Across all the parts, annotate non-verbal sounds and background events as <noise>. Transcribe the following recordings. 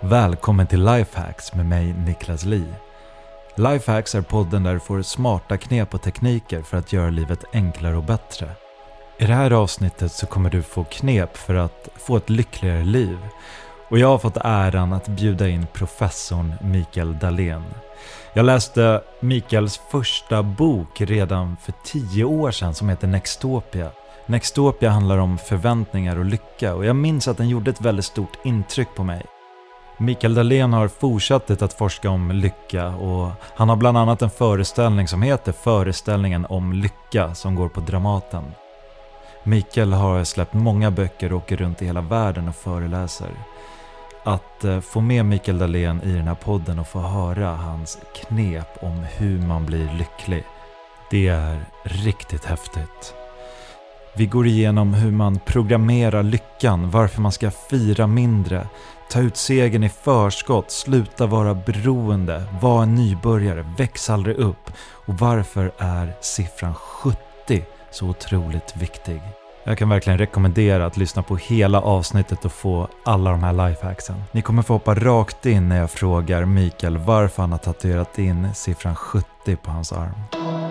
Välkommen till Lifehacks med mig Niklas Li. Lifehacks är podden där du får smarta knep och tekniker för att göra livet enklare och bättre. I det här avsnittet så kommer du få knep för att få ett lyckligare liv. Och jag har fått äran att bjuda in professorn Mikael Dahlén. Jag läste Mikaels första bok redan för tio år sedan som heter Nextopia. Nextopia handlar om förväntningar och lycka och jag minns att den gjorde ett väldigt stort intryck på mig. Mikael Dahlén har fortsatt att forska om lycka och han har bland annat en föreställning som heter Föreställningen om lycka som går på Dramaten. Mikael har släppt många böcker och åker runt i hela världen och föreläser. Att eh, få med Mikael Dahlén i den här podden och få höra hans knep om hur man blir lycklig, det är riktigt häftigt. Vi går igenom hur man programmerar lyckan, varför man ska fira mindre, ta ut segern i förskott, sluta vara beroende, var en nybörjare, väx aldrig upp och varför är siffran 70 så otroligt viktig. Jag kan verkligen rekommendera att lyssna på hela avsnittet och få alla de här lifehacksen. Ni kommer få hoppa rakt in när jag frågar Mikael varför han har tatuerat in siffran 70 på hans arm.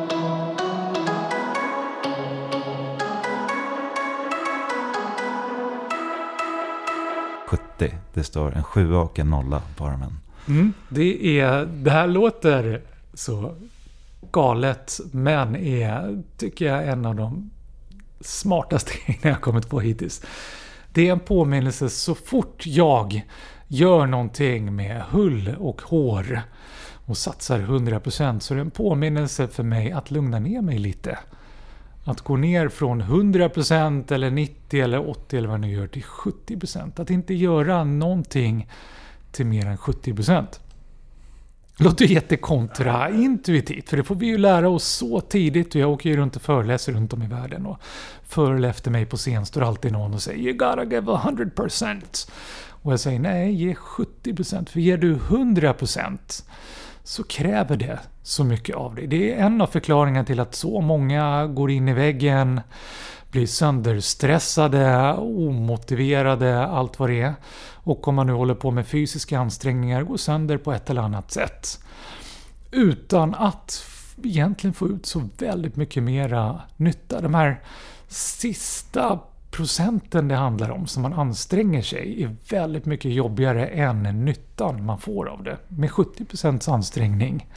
Det står en 7 och en nolla på armen. Mm, det, är, det här låter så galet, men är, tycker jag, en av de smartaste grejerna jag kommit på hittills. Det är en påminnelse så fort jag gör någonting med hull och hår och satsar 100% så är det en påminnelse för mig att lugna ner mig lite. Att gå ner från 100% eller 90%, eller 80%, eller vad ni gör till 70%. Att inte göra någonting till mer än 70%. Låter jättekontraintuitivt, för det får vi ju lära oss så tidigt. Jag åker ju runt och föreläser runt om i världen. Och förr efter mig på scen står alltid någon och säger “You gotta give 100%”. Och jag säger “Nej, ge 70%, för ger du 100% så kräver det så mycket av dig. Det är en av förklaringarna till att så många går in i väggen, blir sönderstressade, omotiverade, allt vad det är. Och om man nu håller på med fysiska ansträngningar, går sönder på ett eller annat sätt. Utan att egentligen få ut så väldigt mycket mera nytta. De här sista procenten det handlar om som man anstränger sig är väldigt mycket jobbigare än nyttan man får av det. Med 70% ansträngning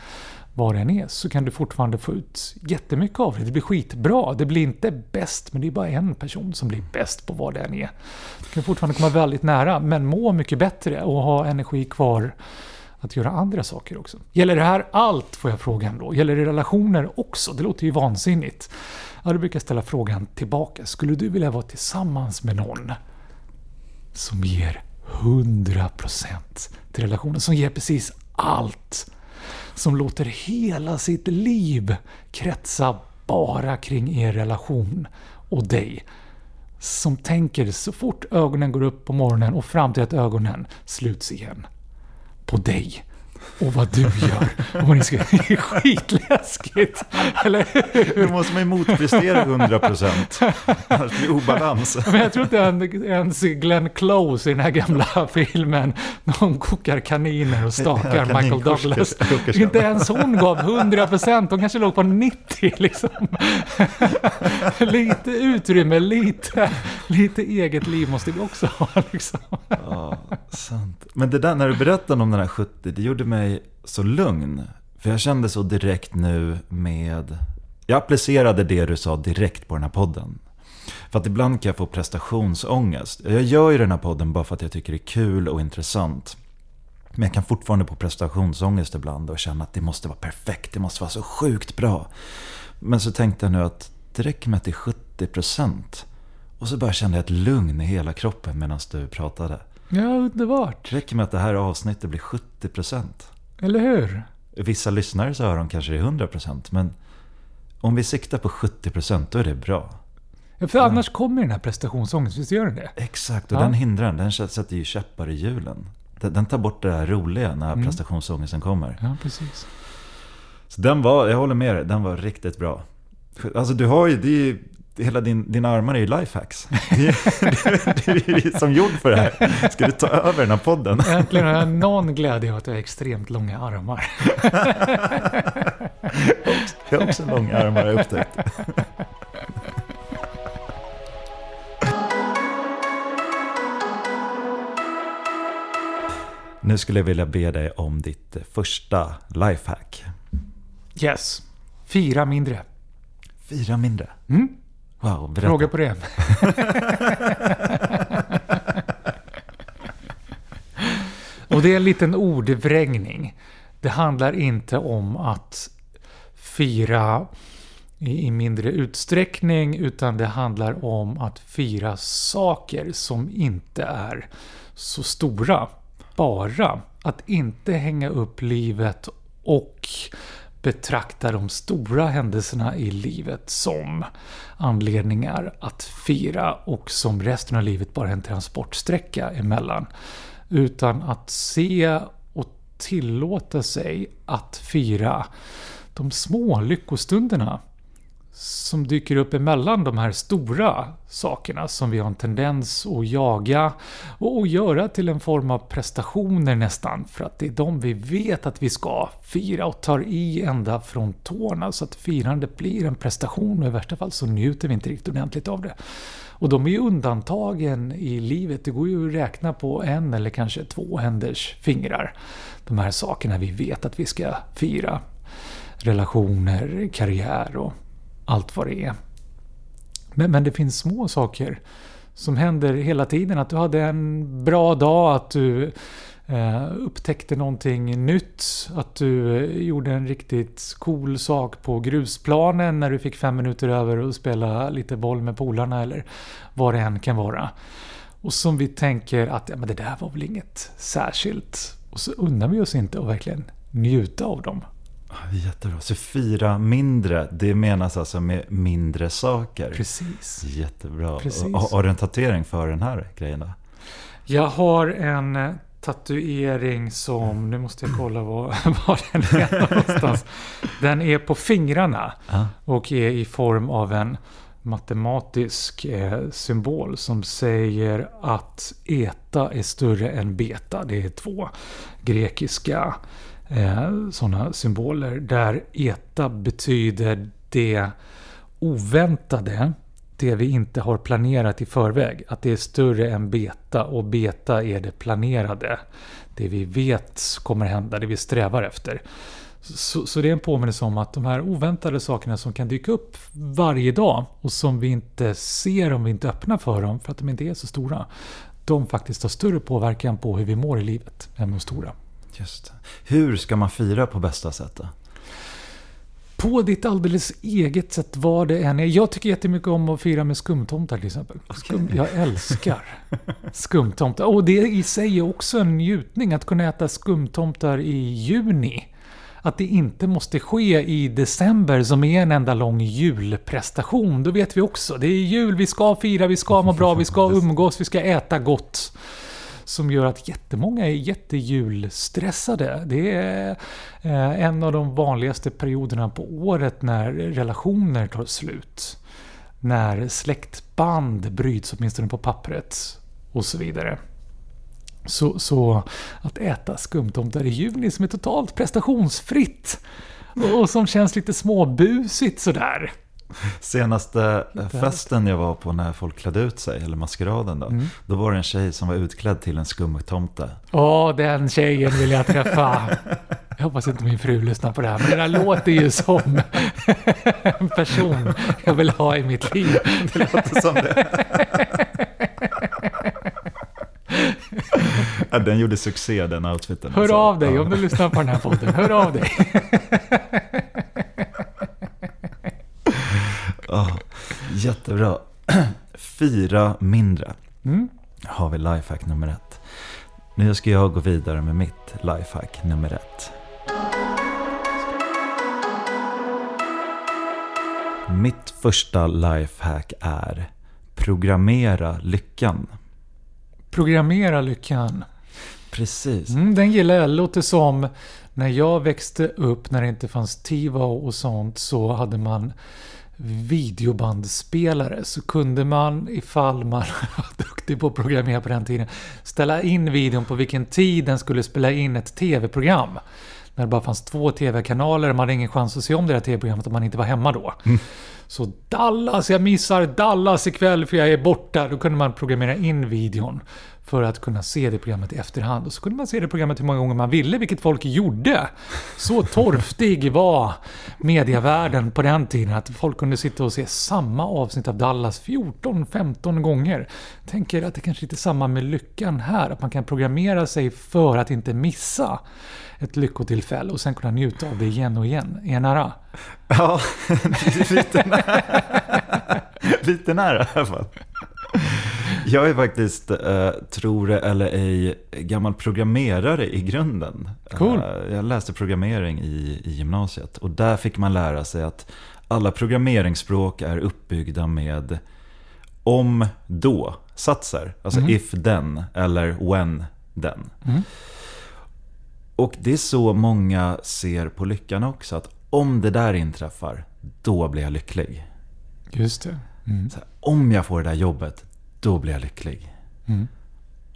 vad den är så kan du fortfarande få ut jättemycket av det. Det blir skitbra. Det blir inte bäst, men det är bara en person som blir bäst på vad den är. Du kan fortfarande komma väldigt nära, men må mycket bättre och ha energi kvar att göra andra saker också. Gäller det här allt, får jag frågan då? Gäller det relationer också? Det låter ju vansinnigt. Ja, då brukar jag ställa frågan tillbaka. Skulle du vilja vara tillsammans med någon som ger 100% till relationen? Som ger precis allt? Som låter hela sitt liv kretsa bara kring er relation och dig? Som tänker så fort ögonen går upp på morgonen och fram till att ögonen sluts igen på dig och vad du gör. Och ni ska, <laughs> det är skitläskigt. Eller hur? Då måste man ju motprestera 100%. Annars blir det obalans. Men jag tror inte ens Glenn Close i den här gamla <laughs> filmen, när hon kokar kaniner och stakar ja, Michael Douglas. Inte ens hon gav 100%, hon kanske låg på 90 liksom. <laughs> lite utrymme, lite, lite eget liv måste vi också ha liksom. Ja, sant. Men det där, när du berättade om den här 70, det gjorde mig så lugn. För jag kände så direkt nu med... Jag applicerade det du sa direkt på den här podden. För att ibland kan jag få prestationsångest. Jag gör ju den här podden bara för att jag tycker det är kul och intressant. Men jag kan fortfarande få prestationsångest ibland och känna att det måste vara perfekt, det måste vara så sjukt bra. Men så tänkte jag nu att det räcker med att det är 70%. Och så bara kände jag ett lugn i hela kroppen medan du pratade. Ja, underbart. Det räcker med att det här avsnittet blir 70%. Eller hur? Vissa lyssnare så hör de kanske det är 100% men om vi siktar på 70% då är det bra. Ja, för annars ja. kommer den här prestationsångesten, visst gör den det? Exakt, och ja. den hindrar den. Den sätter ju käppar i hjulen. Den, tar bort det här roliga när mm. prestationsångesten kommer. Ja, precis. Så den var, jag håller med dig, den var riktigt bra. Alltså du har ju, det är, hela din, dina armar är ju lifehacks. <laughs> Du, är som gjord för det här. Ska du ta över den här podden? Äntligen har jag någon glädje av att jag har extremt långa armar. Jag har också långa armar, jag upptäckt. Nu skulle jag vilja be dig om ditt första lifehack. Yes. Fyra mindre. Fyra mindre. Mm? Wow, berätta. Fråga på det. Och det är en liten ordvrängning. Det handlar inte om att fira i mindre utsträckning utan det handlar om att fira saker som inte är så stora. Bara att inte hänga upp livet och betrakta de stora händelserna i livet som anledningar att fira och som resten av livet bara är en transportsträcka emellan. Utan att se och tillåta sig att fira de små lyckostunderna som dyker upp emellan de här stora sakerna som vi har en tendens att jaga och att göra till en form av prestationer nästan för att det är de vi vet att vi ska fira och tar i ända från tårna så att firandet blir en prestation och i värsta fall så njuter vi inte riktigt ordentligt av det. Och de är ju undantagen i livet. Det går ju att räkna på en eller kanske två händers fingrar. De här sakerna vi vet att vi ska fira. Relationer, karriär och allt vad det är. Men, men det finns små saker som händer hela tiden. Att du hade en bra dag, att du eh, upptäckte någonting nytt. Att du eh, gjorde en riktigt cool sak på grusplanen när du fick fem minuter över att spela lite boll med polarna eller vad det än kan vara. Och som vi tänker att ja, men det där var väl inget särskilt. Och så undrar vi oss inte att verkligen njuta av dem. Ja, Jättebra. Så fyra mindre, det menas alltså med mindre saker. Precis. Jättebra. Precis. Och- Har du en tatuering för den här grejen då? Jag har en eh, tatuering som, nu måste jag kolla var, <laughs> var den är någonstans. Den är på fingrarna och är i form av en matematisk eh, symbol som säger att eta är större än beta. Det är två grekiska eh, sådana symboler där eta betyder det oväntade, det vi inte har planerat i förväg. Att det är större än beta och beta är det planerade. Det vi vet kommer hända, det vi strävar efter. Så, så det är en påminnelse om att de här oväntade sakerna som kan dyka upp varje dag och som vi inte ser om vi inte öppnar för dem för att de inte är så stora. De faktiskt har större påverkan på hur vi mår i livet än de stora. Just det. Hur ska man fira på bästa sätt då? På ditt alldeles eget sätt vad det än är. Jag tycker jättemycket om att fira med skumtomtar till exempel. Skum, jag älskar skumtomtar. Och det i sig är också en njutning att kunna äta skumtomtar i juni. Att det inte måste ske i december som är en enda lång julprestation. Då vet vi också. Det är jul, vi ska fira, vi ska må bra, vi ska <laughs> umgås, vi ska äta gott. Som gör att jättemånga är jättejulstressade. Det är eh, en av de vanligaste perioderna på året när relationer tar slut. När släktband bryts, åtminstone på pappret. Och så vidare. Så, så att äta skumtomtar i juni som är totalt prestationsfritt. Och som känns lite småbusigt sådär. Senaste festen jag var på när folk klädde ut sig, eller maskeraden då. Mm. Då var det en tjej som var utklädd till en skumtomte. Åh, den tjejen vill jag träffa. Jag hoppas inte min fru lyssnar på det här, men det där låter ju som en person jag vill ha i mitt liv. Det låter som det. ja, den gjorde succé den outfiten. Hör alltså. av dig Ja. om du lyssnar på den här podden. Hör av dig. Ja, jättebra. <clears throat> Fyra mindre Mm. har vi lifehack nummer ett. Nu ska jag gå vidare med mitt lifehack nummer ett. Mitt första lifehack är programmera lyckan. Programmera lyckan. Precis. Mm, den gillar jag. Låter som när jag växte upp, när det inte fanns TiVo och sånt, så hade man videobandspelare så kunde man, ifall man <laughs> var duktig på att programmera på den tiden, ställa in videon på vilken tid den skulle spela in ett tv-program. När det bara fanns två tv-kanaler och man hade ingen chans att se om det här tv-programmet om man inte var hemma då. Mm. Så Dallas, jag missar Dallas ikväll för jag är borta. Då kunde man programmera in videon för att kunna se det programmet i efterhand. Och så kunde man se det programmet hur många gånger man ville, vilket folk gjorde. Så torftig var mediavärlden på den tiden att folk kunde sitta och se samma avsnitt av Dallas 14-15 gånger. Tänker att det kanske inte är samma med lyckan här, att man kan programmera sig för att inte missa ett lyckotillfälle och sen kunna njuta av det igen och igen. Är jag nära? Ja, <laughs> lite nära. <laughs> lite nära i alla fall. Jag är faktiskt, eh, tror det eller ej, gammal programmerare i grunden. Cool. Eh, jag läste programmering i, i gymnasiet och där fick man lära sig att alla programmeringsspråk är uppbyggda med om då satser. Alltså mm. if then eller when then. Mm. Och det är så många ser på lyckan också. Att om det där inträffar, då blir jag lycklig. Just det. Mm. Här, om jag får det där jobbet, då blir jag lycklig. Mm.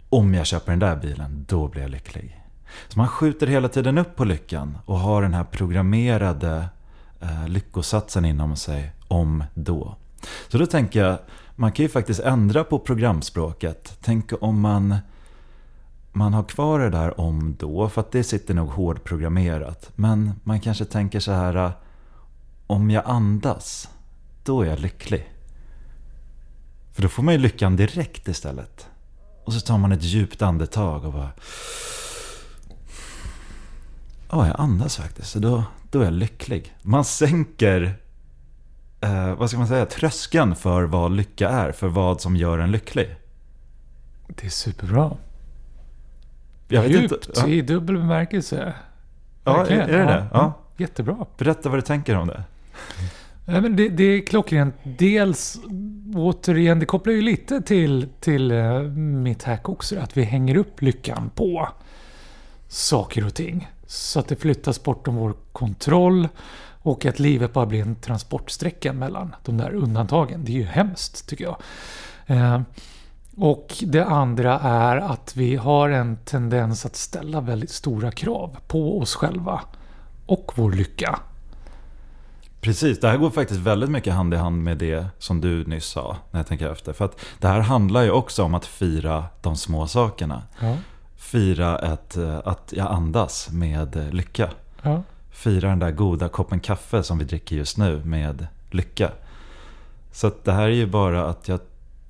Om jag köper den där bilen, då blir jag lycklig. Så man skjuter hela tiden upp på lyckan och har den här programmerade eh, lyckosatsen inom sig om då. Så då tänker jag, man kan ju faktiskt ändra på programspråket. Tänk om man, man har kvar det där om då, för att det sitter nog hårdprogrammerat. Men man kanske tänker så här, om jag andas, då är jag lycklig. För då får man ju lyckan direkt istället. Och så tar man ett djupt andetag och bara... Ja, jag andas faktiskt. Så då, då är jag lycklig. Man sänker, eh, vad ska man säga, tröskeln för vad lycka är. För vad som gör en lycklig. Det är superbra. Jag vet Djupt inte, ja. i dubbel bemärkelse. Ja, är, är det det? Ja. Jättebra. Berätta vad du tänker om det. Ja, men det, det är klockrent. Dels, återigen, det kopplar ju lite till, till uh, mitt hack också. Att vi hänger upp lyckan på saker och ting. Så att det flyttas bortom vår kontroll. Och att livet bara blir en transportsträcka mellan de där undantagen. Det är ju hemskt, tycker jag. Eh, och det andra är att vi har en tendens att ställa väldigt stora krav på oss själva och vår lycka. Precis, det här går faktiskt väldigt mycket hand i hand med det som du nyss sa, när jag tänker efter. För att det här handlar ju också om att fira de små sakerna. Ja. Fira ett, eh, att jag andas med lycka. Ja. Fira den där goda koppen kaffe som vi dricker just nu med lycka. Så det här är ju bara att jag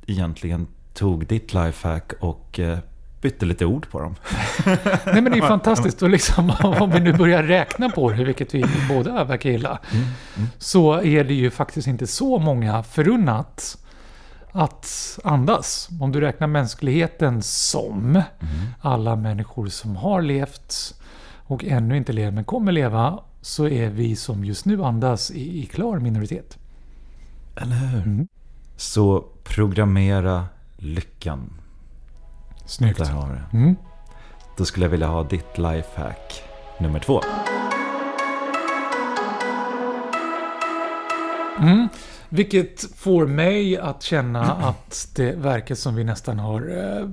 egentligen tog ditt lifehack och eh, bytte lite ord på dem. <laughs> Nej men det är fantastiskt. Och liksom, <laughs> om vi nu börjar räkna på det, vilket vi båda verkar gilla, mm, mm. så är det ju faktiskt inte så många förunnat att andas. Om du räknar mänskligheten som mm. alla människor som har levt och ännu inte lever men kommer leva, så är vi som just nu andas i, i klar minoritet. Eller hur? Mm. Så programmera lyckan. Snyggt. Där har vi mm. Då skulle jag vilja ha ditt lifehack nummer två. Mm. Vilket får mig att känna <clears throat> att det verkar som vi nästan har eh,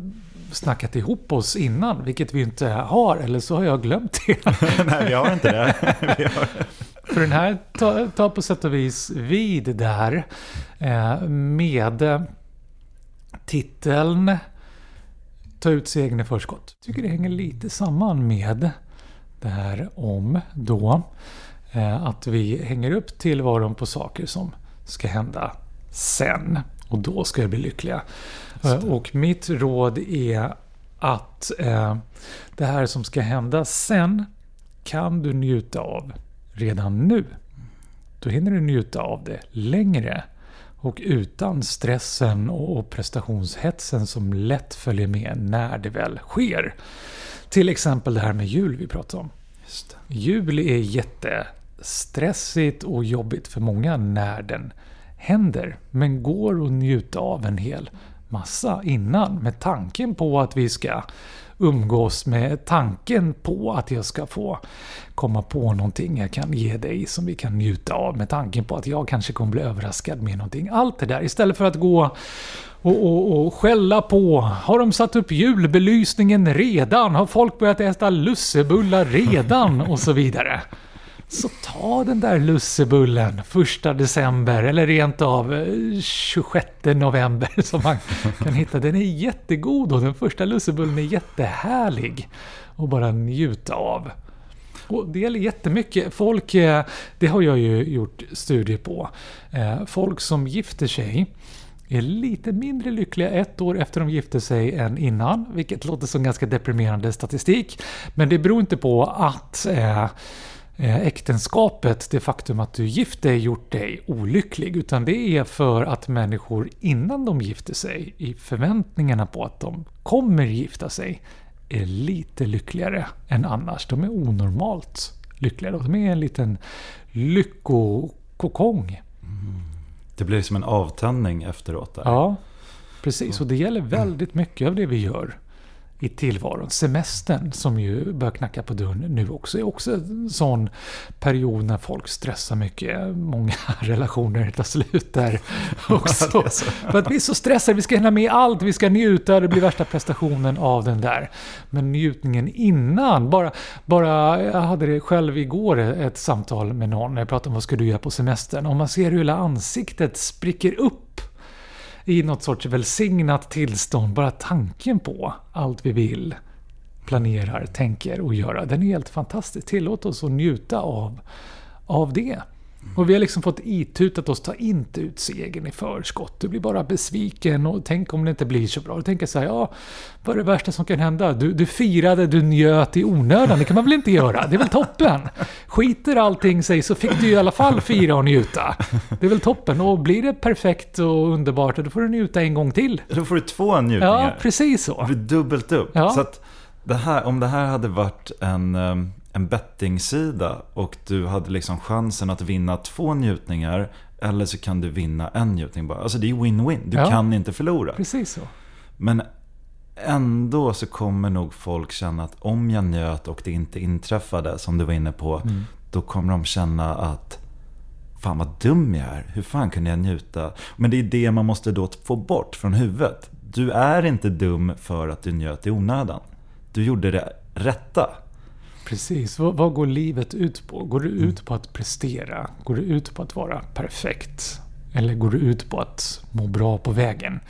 snackat ihop oss innan, vilket vi inte har, eller så har jag glömt det. <laughs> Nej, vi har inte det. <laughs> <laughs> har... För den här tar ta på sätt och vis vid där eh, med titeln ta ut segern i förskott. Tycker det hänger lite samman med det här om då eh, att vi hänger upp tillvaron på saker som ska hända sen. Och då ska jag bli lyckliga. Eh, och mitt råd är att eh, det här som ska hända sen kan du njuta av redan nu. Då hinner du njuta av det längre och utan stressen och prestationshetsen som lätt följer med när det väl sker. Till exempel det här med jul vi pratade om. Jul är jättestressigt och jobbigt för många när den händer. Men går att njuta av en hel massa innan med tanken på att vi ska umgås med tanken på att jag ska få komma på någonting jag kan ge dig som vi kan njuta av. Med tanken på att jag kanske kommer bli överraskad med någonting. Allt det där istället för att gå och, och, och skälla på. Har de satt upp julbelysningen redan? Har folk börjat äta lussebullar redan? Och så vidare. Så ta den där lussebullen första december eller rent av eh, 26 november <laughs> som man kan hitta. Den är jättegod och den första lussebullen är jättehärlig att bara njuta av. Och det gäller jättemycket. Folk, eh, det har jag ju gjort studier på. Eh, folk som gifter sig är lite mindre lyckliga ett år efter de gifte sig än innan, vilket låter som ganska deprimerande statistik. Men det beror inte på att eh, äktenskapet, det faktum att du gift dig, gjort dig olycklig. Utan det är för att människor innan de gifter sig, i förväntningarna på att de kommer gifta sig, är lite lyckligare än annars. De är onormalt lyckligare. De är en liten lyckokokong. Mm. Det blir som en avtändning efteråt. Där. Ja, precis. Och det gäller väldigt mycket av det vi gör i tillvaron. Semestern som ju börjar knacka på dörren nu också är också en sån period när folk stressar mycket. Många <laughs> relationer tar slut där också. För att vi är så stressade, vi ska hinna med allt, vi ska njuta, det blir värsta prestationen av den där. Men njutningen innan, bara, bara jag hade det själv igår ett samtal med någon när jag pratade om vad ska du göra på semestern. Om man ser hur hela ansiktet spricker upp i något sorts välsignat tillstånd. Bara tanken på allt vi vill, planerar, tänker och göra. Den är helt fantastisk. Tillåt oss att njuta av, av det. Och vi har liksom fått itutat oss, ta inte ut segern i förskott. Du blir bara besviken och tänk om det inte blir så bra. Du tänker så här, ja, vad är det värsta som kan hända? Du, du firade, du njöt i onödan. Det kan man väl inte göra? Det är väl toppen? Skiter allting sig så fick du i alla fall fira och njuta. Det är väl toppen? Och blir det perfekt och underbart, då får du njuta en gång till. Då får du två njutningar. Ja, precis så. Det blir dubbelt upp. Ja. Så att det här, om det här hade varit en ehm, en bettingsida och du hade liksom chansen att vinna två njutningar eller så kan du vinna en njutning bara. Alltså det är win-win. Du ja, kan inte förlora. Precis så. Men ändå så kommer nog folk känna att om jag njöt och det inte inträffade, som du var inne på, mm. då kommer de känna att Fan vad dum jag är. Hur fan kunde jag njuta? Men det är det man måste då få bort från huvudet. Du är inte dum för att du njöt i onödan. Du gjorde det rätta. Precis. Vad, vad, går livet ut på? Går det mm. ut på att prestera? Går det ut på att vara perfekt? Eller går det ut på att må bra på vägen?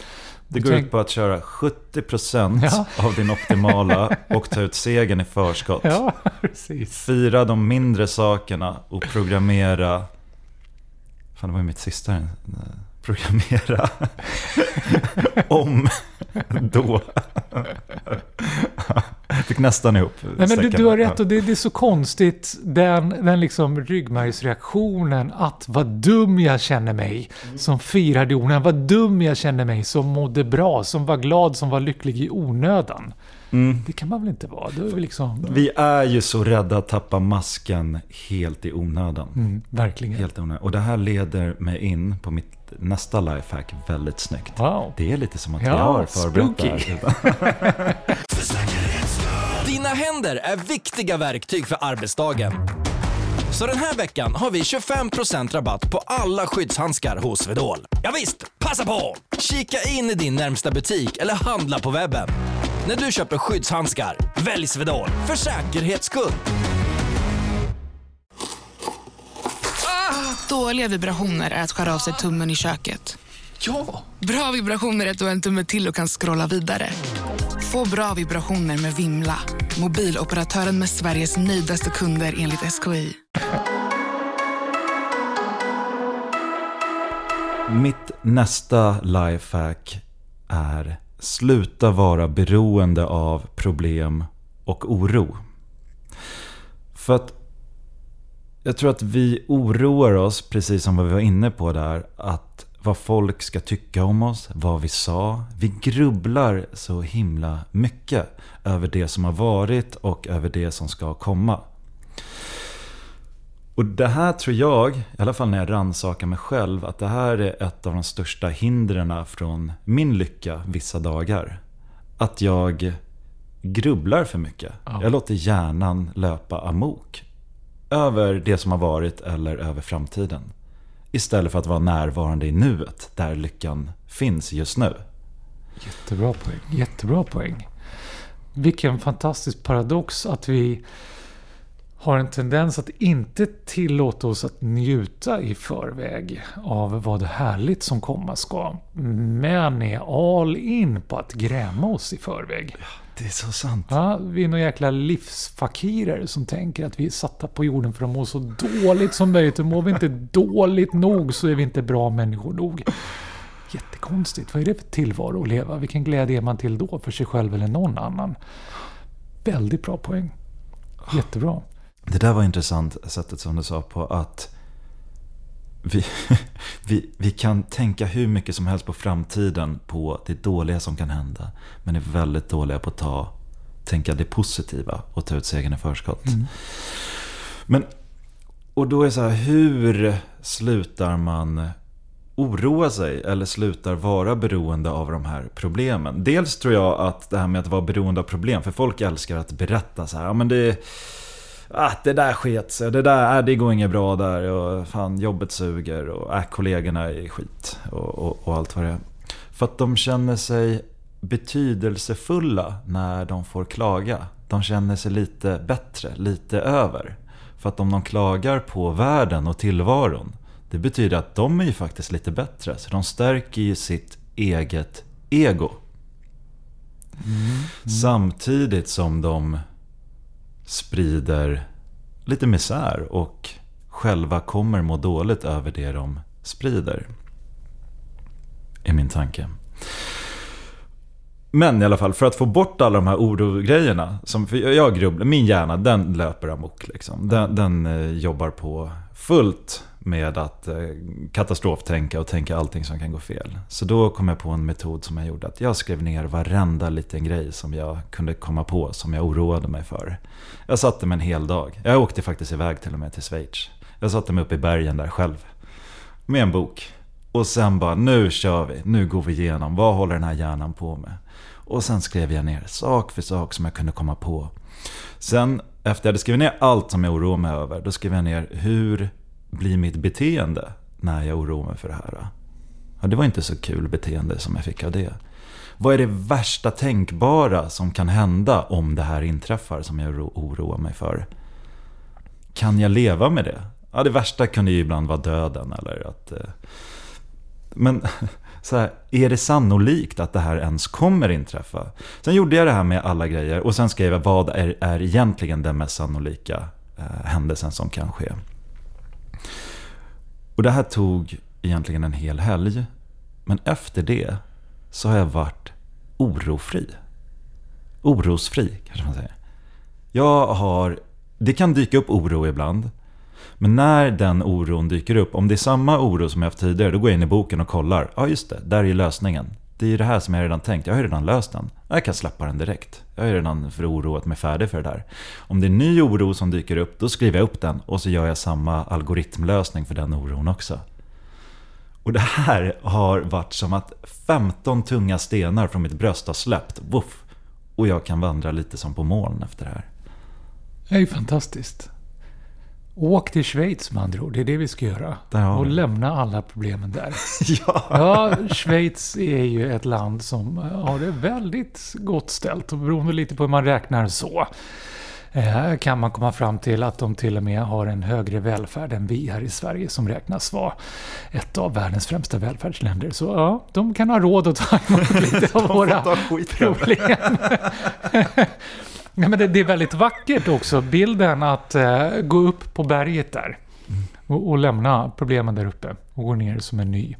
Det går tänk... ut på att köra 70% ja. av din optimala och ta ut segern i förskott. Ja, <laughs> precis. Fira de mindre sakerna och programmera... Fan, det var ju mitt sista. Programmera <laughs> om då. <laughs> Fick nästan ihop Nej, men du, du har rätt och det, det, är så konstigt den, den liksom ryggmärgsreaktionen att vad dum jag känner mig som firade i onödan. Vad dum jag känner mig som mådde bra, som var glad, som var lycklig i onödan. Mm. Det kan man väl inte vara? Är vi, liksom... vi är ju så rädda att tappa masken helt i onödan. Mm, verkligen. Helt onödan. Och det här leder mig in på mitt nästa lifehack väldigt snyggt. Wow. Det är lite som att ja, jag har förberett det <laughs> <laughs> Dina händer är viktiga verktyg för arbetsdagen. Så den här veckan har vi 25% rabatt på alla skyddshandskar hos Swedol. Ja visst, passa på! Kika in i din närmsta butik eller handla på webben. När du köper skyddshandskar, välj Swedol för säkerhets skull. Dåliga vibrationer är att skära av sig tummen i köket. Ja! Bra vibrationer är att du har en tumme till och kan scrolla vidare. Få bra vibrationer med Vimla. Mobiloperatören med Sveriges nöjdaste kunder enligt SKI. Mitt nästa lifehack är sluta vara beroende av problem och oro. För att jag tror att vi oroar oss, precis som vad vi var inne på där, att vad folk ska tycka om oss, vad vi sa. Vi grubblar så himla mycket över det som har varit och över det som ska komma. Och det här tror jag, i alla fall när jag rannsakar mig själv, att det här är ett av de största hindren från min lycka vissa dagar. Att jag grubblar för mycket. Ja. Jag låter hjärnan löpa amok. Över det som har varit eller över framtiden. Istället för att vara närvarande i nuet, där lyckan finns just nu. Jättebra poäng. Jättebra poäng. Vilken fantastisk paradox att vi har en tendens att inte tillåta oss att njuta i förväg av vad härligt som komma ska. Men är all in på att gräma oss i förväg. Det är så sant. Ja, vi är några jäkla livsfakirer som tänker att vi är satta på jorden för att må så dåligt som möjligt. Och mår vi inte dåligt nog så är vi inte bra människor nog. Jättekonstigt. Vad är det för tillvaro att leva? Vilken glädje är man till då för sig själv eller någon annan? Väldigt bra poäng. Jättebra. Det där var intressant, sättet som du sa på att vi, <laughs> vi, vi kan tänka hur mycket som helst på framtiden, på det dåliga som kan hända. Men är väldigt dåliga på att ta, tänka det positiva och ta ut segern i förskott. Men, och då är det så här, hur slutar man oroa sig eller slutar vara beroende av de här problemen? Dels tror jag att det här med att vara beroende av problem, för folk älskar att berätta så här, ja men det Ah, det där sket sig, det där, ah, det går inget bra där och fan jobbet suger och ah, kollegorna är skit och, och, och allt vad det är. För att de känner sig betydelsefulla när de får klaga. De känner sig lite bättre, lite över. För att om de klagar på världen och tillvaron, det betyder att de är ju faktiskt lite bättre. Så de stärker ju sitt eget ego. Samtidigt som de sprider lite misär och själva kommer må dåligt över det de sprider. Är min tanke. Men i alla fall, för att få bort alla de här orogrejerna. Som, för jag grubblar, min hjärna den löper amok. Liksom. Den, den eh, jobbar på fullt med att eh, katastroftänka och tänka allting som kan gå fel. Så då kom jag på en metod som jag gjorde. Att jag skrev ner varenda liten grej som jag kunde komma på som jag oroade mig för. Jag satte mig en hel dag. Jag åkte faktiskt iväg till och med till Schweiz. Jag satte mig uppe i bergen där själv. Med en bok. Och sen bara, nu kör vi. Nu går vi igenom. Vad håller den här hjärnan på med? Och sen skrev jag ner sak för sak som jag kunde komma på. Sen efter jag hade skrivit ner allt som jag oroade mig över. Då skrev jag ner hur blir mitt beteende när jag oroar mig för det här. Ja, det var inte så kul beteende som jag fick av det. Vad är det värsta tänkbara som kan hända om det här inträffar som jag oroar mig för? Kan jag leva med det? Ja, det värsta kunde ju ibland vara döden eller att... Eh, men <laughs> så här, är det sannolikt att det här ens kommer inträffa? Sen gjorde jag det här med alla grejer och sen skrev jag vad är, är egentligen den mest sannolika eh, händelsen som kan ske. Och det här tog egentligen en hel helg. Men efter det så har jag varit orofri. Orosfri kanske man säger. Jag har, det kan dyka upp oro ibland. Men när den oron dyker upp, om det är samma oro som jag haft tidigare, då går jag in i boken och kollar. Ja just det, där är lösningen. Det är ju det här som jag redan tänkt, jag har ju redan löst den. Jag kan släppa den direkt. Jag har ju redan för oroat mig färdig för det där. Om det är ny oro som dyker upp, då skriver jag upp den och så gör jag samma algoritmlösning för den oron också. Och det här har varit som att 15 tunga stenar från mitt bröst har släppt. Woof. Och jag kan vandra lite som på moln efter det här. Det är ju fantastiskt. Åk till Schweiz med andra ord. Det är det vi ska göra. Och lämna alla problemen där. <laughs> ja. Ja, Schweiz är ju ett land som har det väldigt gott ställt. Och beroende lite på hur man räknar så. eh, Kan man komma fram till att de till och med har en högre välfärd än vi här i Sverige som räknas vara ett av världens främsta välfärdsländer. Så ja, de kan ha råd att ta emot <laughs> lite av våra problem. <laughs> Ja, men det, det är väldigt vackert också, bilden att eh, gå upp på berget där och, och lämna problemen där uppe och gå ner som en ny,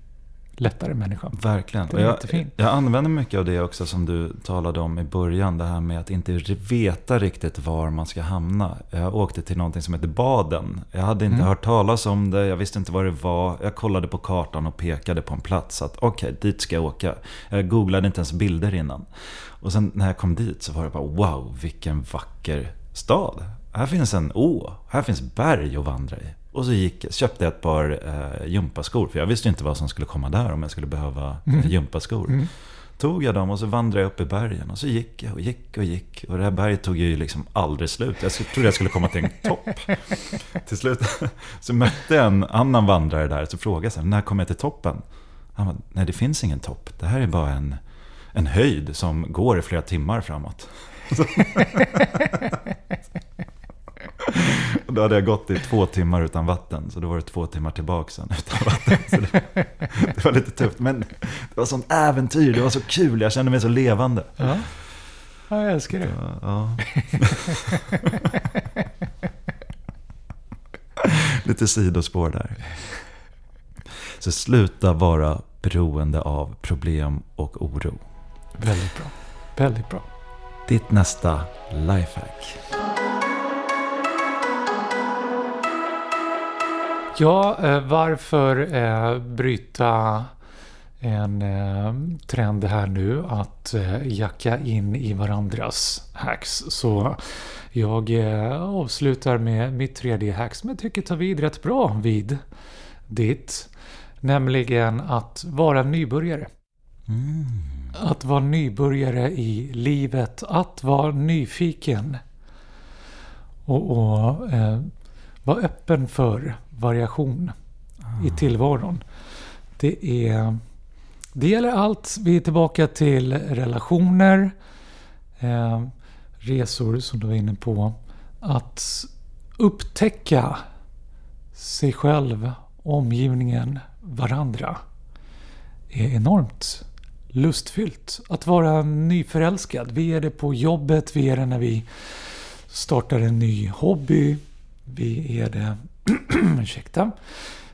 lättare människa. Verkligen. Det är jag, jättefint. jag använder mycket av det också som du talade om i början. Det här med att inte veta riktigt var man ska hamna. Jag åkte till någonting som heter Baden. Jag hade inte Mm. hört talas om det. Jag visste inte vad det var. Jag kollade på kartan och pekade på en plats. Att okej, dit ska jag åka. Jag googlade inte ens bilder innan. Och sen när jag kom dit så var det bara wow, vilken vacker stad. Här finns en å. Här finns berg att vandra i. Och så gick, köpte jag ett par eh, gympaskor. För jag visste inte vad som skulle komma där om jag skulle behöva eh, gympaskor. Mm. tog jag dem och så vandrade jag upp i bergen. Och så gick jag och gick och gick. Och det här berget tog ju liksom aldrig slut. Jag trodde jag skulle komma till en <laughs> topp. till slut <laughs> så mötte jag en annan vandrare där. Så frågade jag, när kommer jag till toppen? Han bara, nej det finns ingen topp. Det här är bara en, en höjd som går i flera timmar framåt. <laughs> Då hade jag gått i två timmar utan vatten, så då var det två timmar tillbaka sen utan vatten. Så det, det var lite tufft, men det var sånt äventyr, det var så kul, jag kände mig så levande. Ja, ja jag älskar det. Ja. <laughs> lite sidospår där. Så sluta vara beroende av problem och oro. Väldigt bra. Väldigt bra. Ditt nästa lifehack. Ja, eh, varför eh, bryta en eh, trend här nu att eh, jacka in i varandras hacks. Så jag eh, avslutar med mitt tredje hack som jag tycker tar vid rätt bra vid ditt. Nämligen att vara nybörjare. Mm. Att vara nybörjare i livet. Att vara nyfiken. Och, och eh, vara öppen för variation i tillvaron. Det, är, det gäller allt. Vi är tillbaka till relationer, eh, resor som du var inne på. Att upptäcka sig själv, omgivningen, varandra är enormt lustfyllt. Att vara nyförälskad. Vi är det på jobbet, vi är det när vi startar en ny hobby. Vi är det... <clears throat> Ursäkta.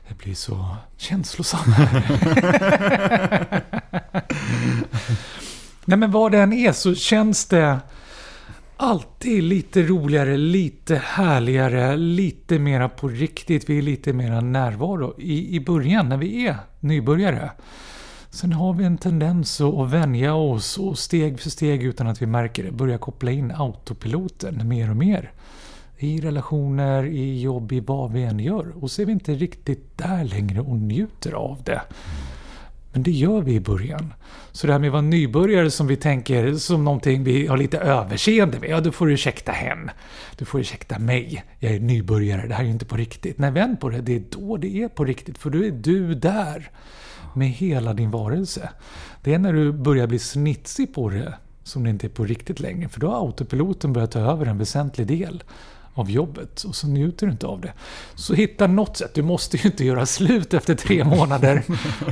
Det blir så känslosamt <laughs> Nej men vad det än är så känns det alltid lite roligare, lite härligare, lite mera på riktigt. Vi är lite mera närvaro i, i början när vi är nybörjare. Sen har vi en tendens att vänja oss och steg för steg utan att vi märker det börja koppla in autopiloten mer och mer. I relationer, i jobb, i vad vi än gör. Och så är vi inte riktigt där längre och njuter av det. Men det gör vi i början. Så det här med att vara nybörjare som vi tänker som någonting vi har lite överseende med. Ja, då får du ursäkta hen. Du får ursäkta mig. Jag är nybörjare, det här är ju inte på riktigt. Nej, vänd på det. Det är då det är på riktigt. För då är du där. Med hela din varelse. Det är när du börjar bli snitsig på det som det inte är på riktigt längre. För då har autopiloten börjat ta över en väsentlig del av jobbet och så njuter du inte av det. Så hitta något sätt. Du måste ju inte göra slut efter tre <laughs> månader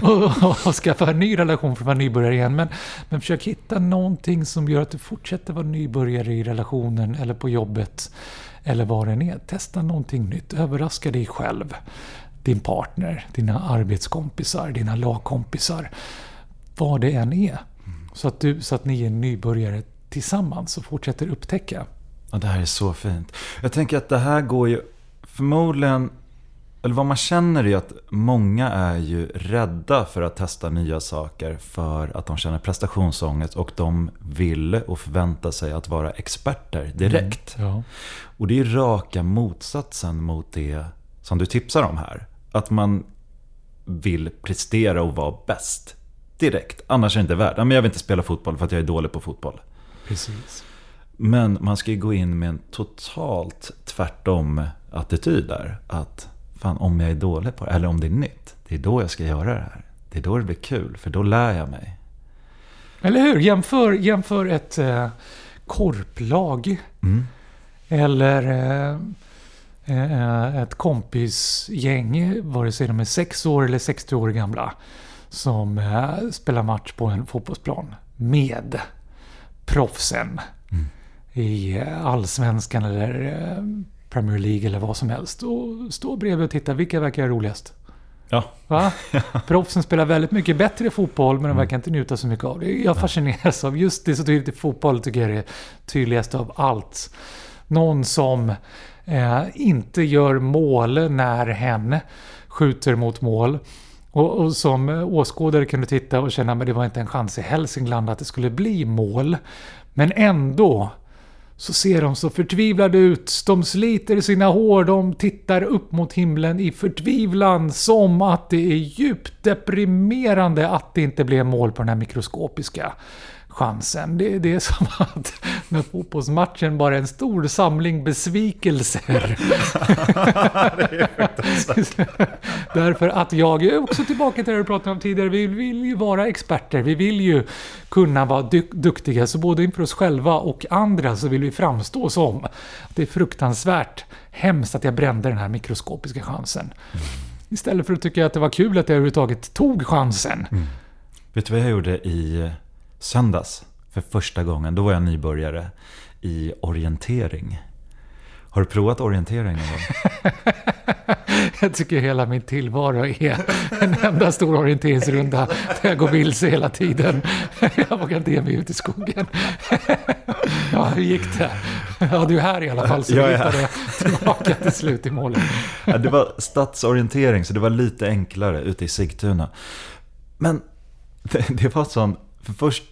och, och skaffa en ny relation för att vara nybörjare igen. Men, men försök hitta någonting som gör att du fortsätter vara nybörjare i relationen eller på jobbet eller vad det än är. Testa någonting nytt. Överraska dig själv, din partner, dina arbetskompisar, dina lagkompisar. Vad det än är. Så att, du, så att ni är nybörjare tillsammans och fortsätter upptäcka. Ja, det här är så fint. Jag tänker att det här går ju förmodligen... Eller vad man känner är att många är ju rädda för att testa nya saker för att de känner prestationsångest och de vill och förväntar sig att vara experter direkt. Mm, ja. Och det är raka motsatsen mot det som du tipsar om här. Att man vill prestera och vara bäst direkt. Annars är det inte värt. Men jag vill inte spela fotboll för att jag är dålig på fotboll. Precis. Men man ska ju gå in med en totalt tvärtom attityd där. Att fan, om jag är dålig på det, eller om det är nytt, det är då jag ska göra det här. Det är då det blir kul, för då lär jag mig. Eller hur? Jämför, jämför ett eh, korplag. Mm. Eller eh, eh, ett kompisgäng, vare sig de är 6 år eller 60 år gamla. Som eh, spelar match på en fotbollsplan. Med proffsen i Allsvenskan eller eh, Premier League eller vad som helst. Och stå bredvid och titta, vilka verkar roligast? Ja. Va? <laughs> Proffsen spelar väldigt mycket bättre fotboll, men de verkar inte njuta så mycket av det. Jag fascineras av just det så tydligt i fotboll, tycker jag är det tydligaste av allt. Någon som eh, inte gör mål när hen skjuter mot mål. Och, och, som åskådare kan du titta och känna att det var inte en chans i Hälsingland att det skulle bli mål. Men ändå så ser de så förtvivlade ut. De sliter sina hår, de tittar upp mot himlen i förtvivlan som att det är djupt deprimerande att det inte blev mål på den här mikroskopiska chansen. Det, det är <laughs> som att när fotbollsmatchen bara är en stor samling besvikelser. <laughs> Därför att jag är också tillbaka till det du pratade om tidigare. Vi vill ju vara experter. Vi vill ju kunna vara du duktiga. Så både inför oss själva och andra så vill vi framstå som. Det är fruktansvärt hemskt att jag brände den här mikroskopiska chansen. Istället för att tycka att det var kul att jag överhuvudtaget tog chansen. Mm. Vet du vad jag gjorde i söndags för första gången. Då var jag nybörjare i orientering. Har du provat orientering någon gång? <laughs> jag tycker hela min tillvaro är en enda stor orienteringsrunda där jag går vilse hela tiden. <laughs> Jag vågar inte ge mig ut i skogen. <laughs> Ja, hur gick det? Ja, du är här i alla fall, så du hittade tillbaka till slut i målet. Ja, det var stadsorientering, så det var lite enklare ute i Sigtuna. Men det, det var sån för först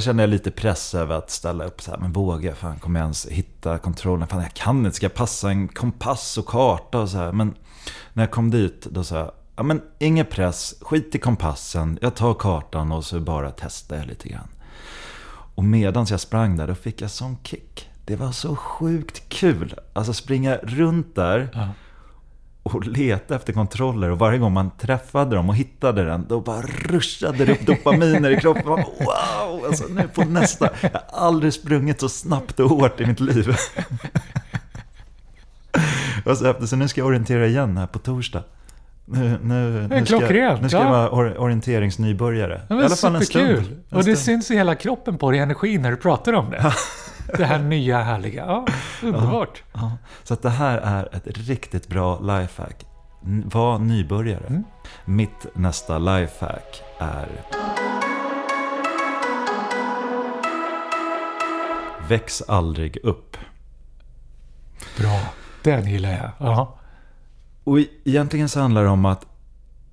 kände jag lite press över att ställa upp så här, men vågar jag? Fan, kommer jag ens hitta kontrollen? Fan, jag kan inte. Ska jag passa en kompass och karta och så här? Men när jag kom dit, då sa jag, ja men ingen press, skit i kompassen, jag tar kartan och så bara testar jag lite grann. Och medan jag sprang där, då fick jag sån kick. Det var så sjukt kul. Alltså springa runt där. Ja och leta efter kontroller och varje gång man träffade dem och hittade den då bara ruschade det upp dopaminer i kroppen. Wow, alltså nu på nästa. Jag har aldrig sprungit så snabbt och hårt i mitt liv. Och <laughs> så efter, så nu ska jag orientera igen här på torsdag. Nu, nu, nu, ska, nu ska jag vara orienteringsnybörjare. Ja, I alla fall en stund. En och det stund. syns i hela kroppen på dig, energin, när du pratar om det. det här nya härliga. Ja, underbart. Ja, ja. Så att det här är ett riktigt bra lifehack. Var nybörjare. Mm. Mitt nästa lifehack är Väx aldrig upp. Bra, den gillar jag. Ja. Och egentligen så handlar det om att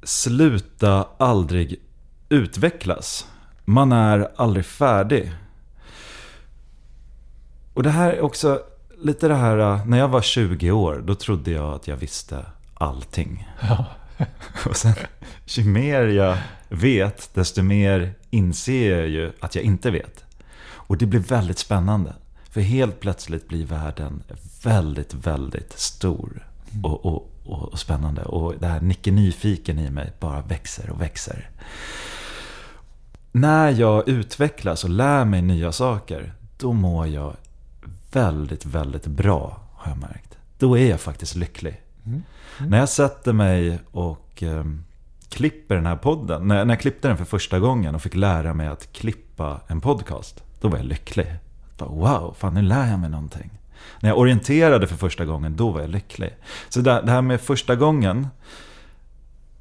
sluta aldrig utvecklas. Man är aldrig färdig. Och det här är också lite det här, äh, när jag var 20 år, då trodde jag att jag visste allting. Ja. <laughs> Och sen, ju mer jag vet, desto mer inser jag ju att jag inte vet. Och det blir väldigt spännande. För helt plötsligt blir världen väldigt, väldigt stor och, och, och, spännande. Och det här Nicke Nyfiken i mig bara växer och växer. När jag utvecklas och lär mig nya saker, då mår jag väldigt, väldigt bra, har jag märkt. Då är jag faktiskt lycklig. Mm. Mm. När jag sätter mig och eh, klipper den här podden, när, när jag klippte den för första gången och fick lära mig att klippa en podcast, då var jag lycklig. Bara, wow, fan nu lär jag mig någonting. När jag orienterade för första gången, då var jag lycklig. Så det, det här med första gången,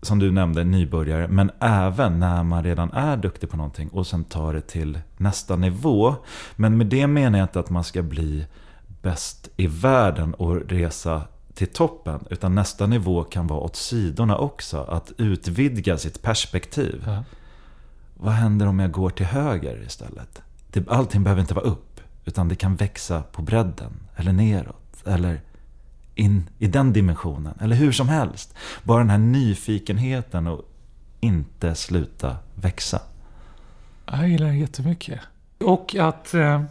som du nämnde, nybörjare, men även när man redan är duktig på någonting och sen tar det till nästa nivå. Men med det menar jag inte att man ska bli bäst i världen och resa till toppen. Utan nästa nivå kan vara åt sidorna också. Att utvidga sitt perspektiv. Ja. Vad händer om jag går till höger istället? Allting behöver inte vara upp. Utan det kan växa på bredden. Eller neråt. Eller in i den dimensionen. Eller hur som helst. Bara den här nyfikenheten och inte sluta växa. Jag gillar det jättemycket. Och att eh,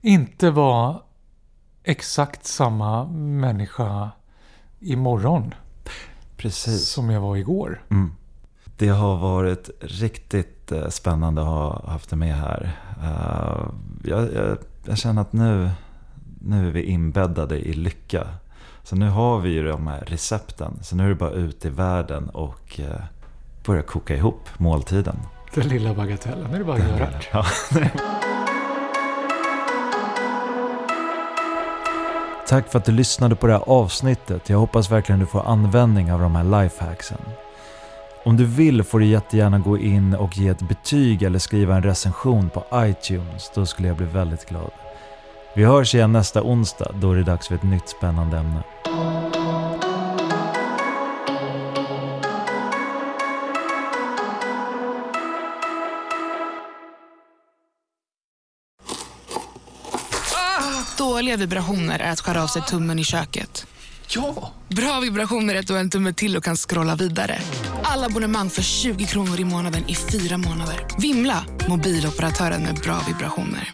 inte vara exakt samma människa imorgon. Precis. Som jag var igår. Mm. Det har varit riktigt eh, spännande att ha haft det med här. Uh, jag, jag, jag känner att nu nu är vi inbäddade i lycka. Så nu har vi ju de här recepten. Så nu är det bara ut i världen och eh, börja koka ihop måltiden. Den lilla bagatellen, nu är det bara att göra. Ja. <laughs> Tack för att du lyssnade på det här avsnittet. Jag hoppas verkligen du får användning av de här lifehacksen. Om du vill får du jättegärna gå in och ge ett betyg eller skriva en recension på iTunes. Då skulle jag bli väldigt glad. Vi hörs igen nästa onsdag då är det dags för ett nytt spännande ämne. Dåliga vibrationer är att skära av sig tummen i köket. Ja! Bra vibrationer är att du har en tumme till och kan scrolla vidare. Alla abonnemang för 20 kronor i månaden i fyra månader. Vimla! Mobiloperatören med bra vibrationer.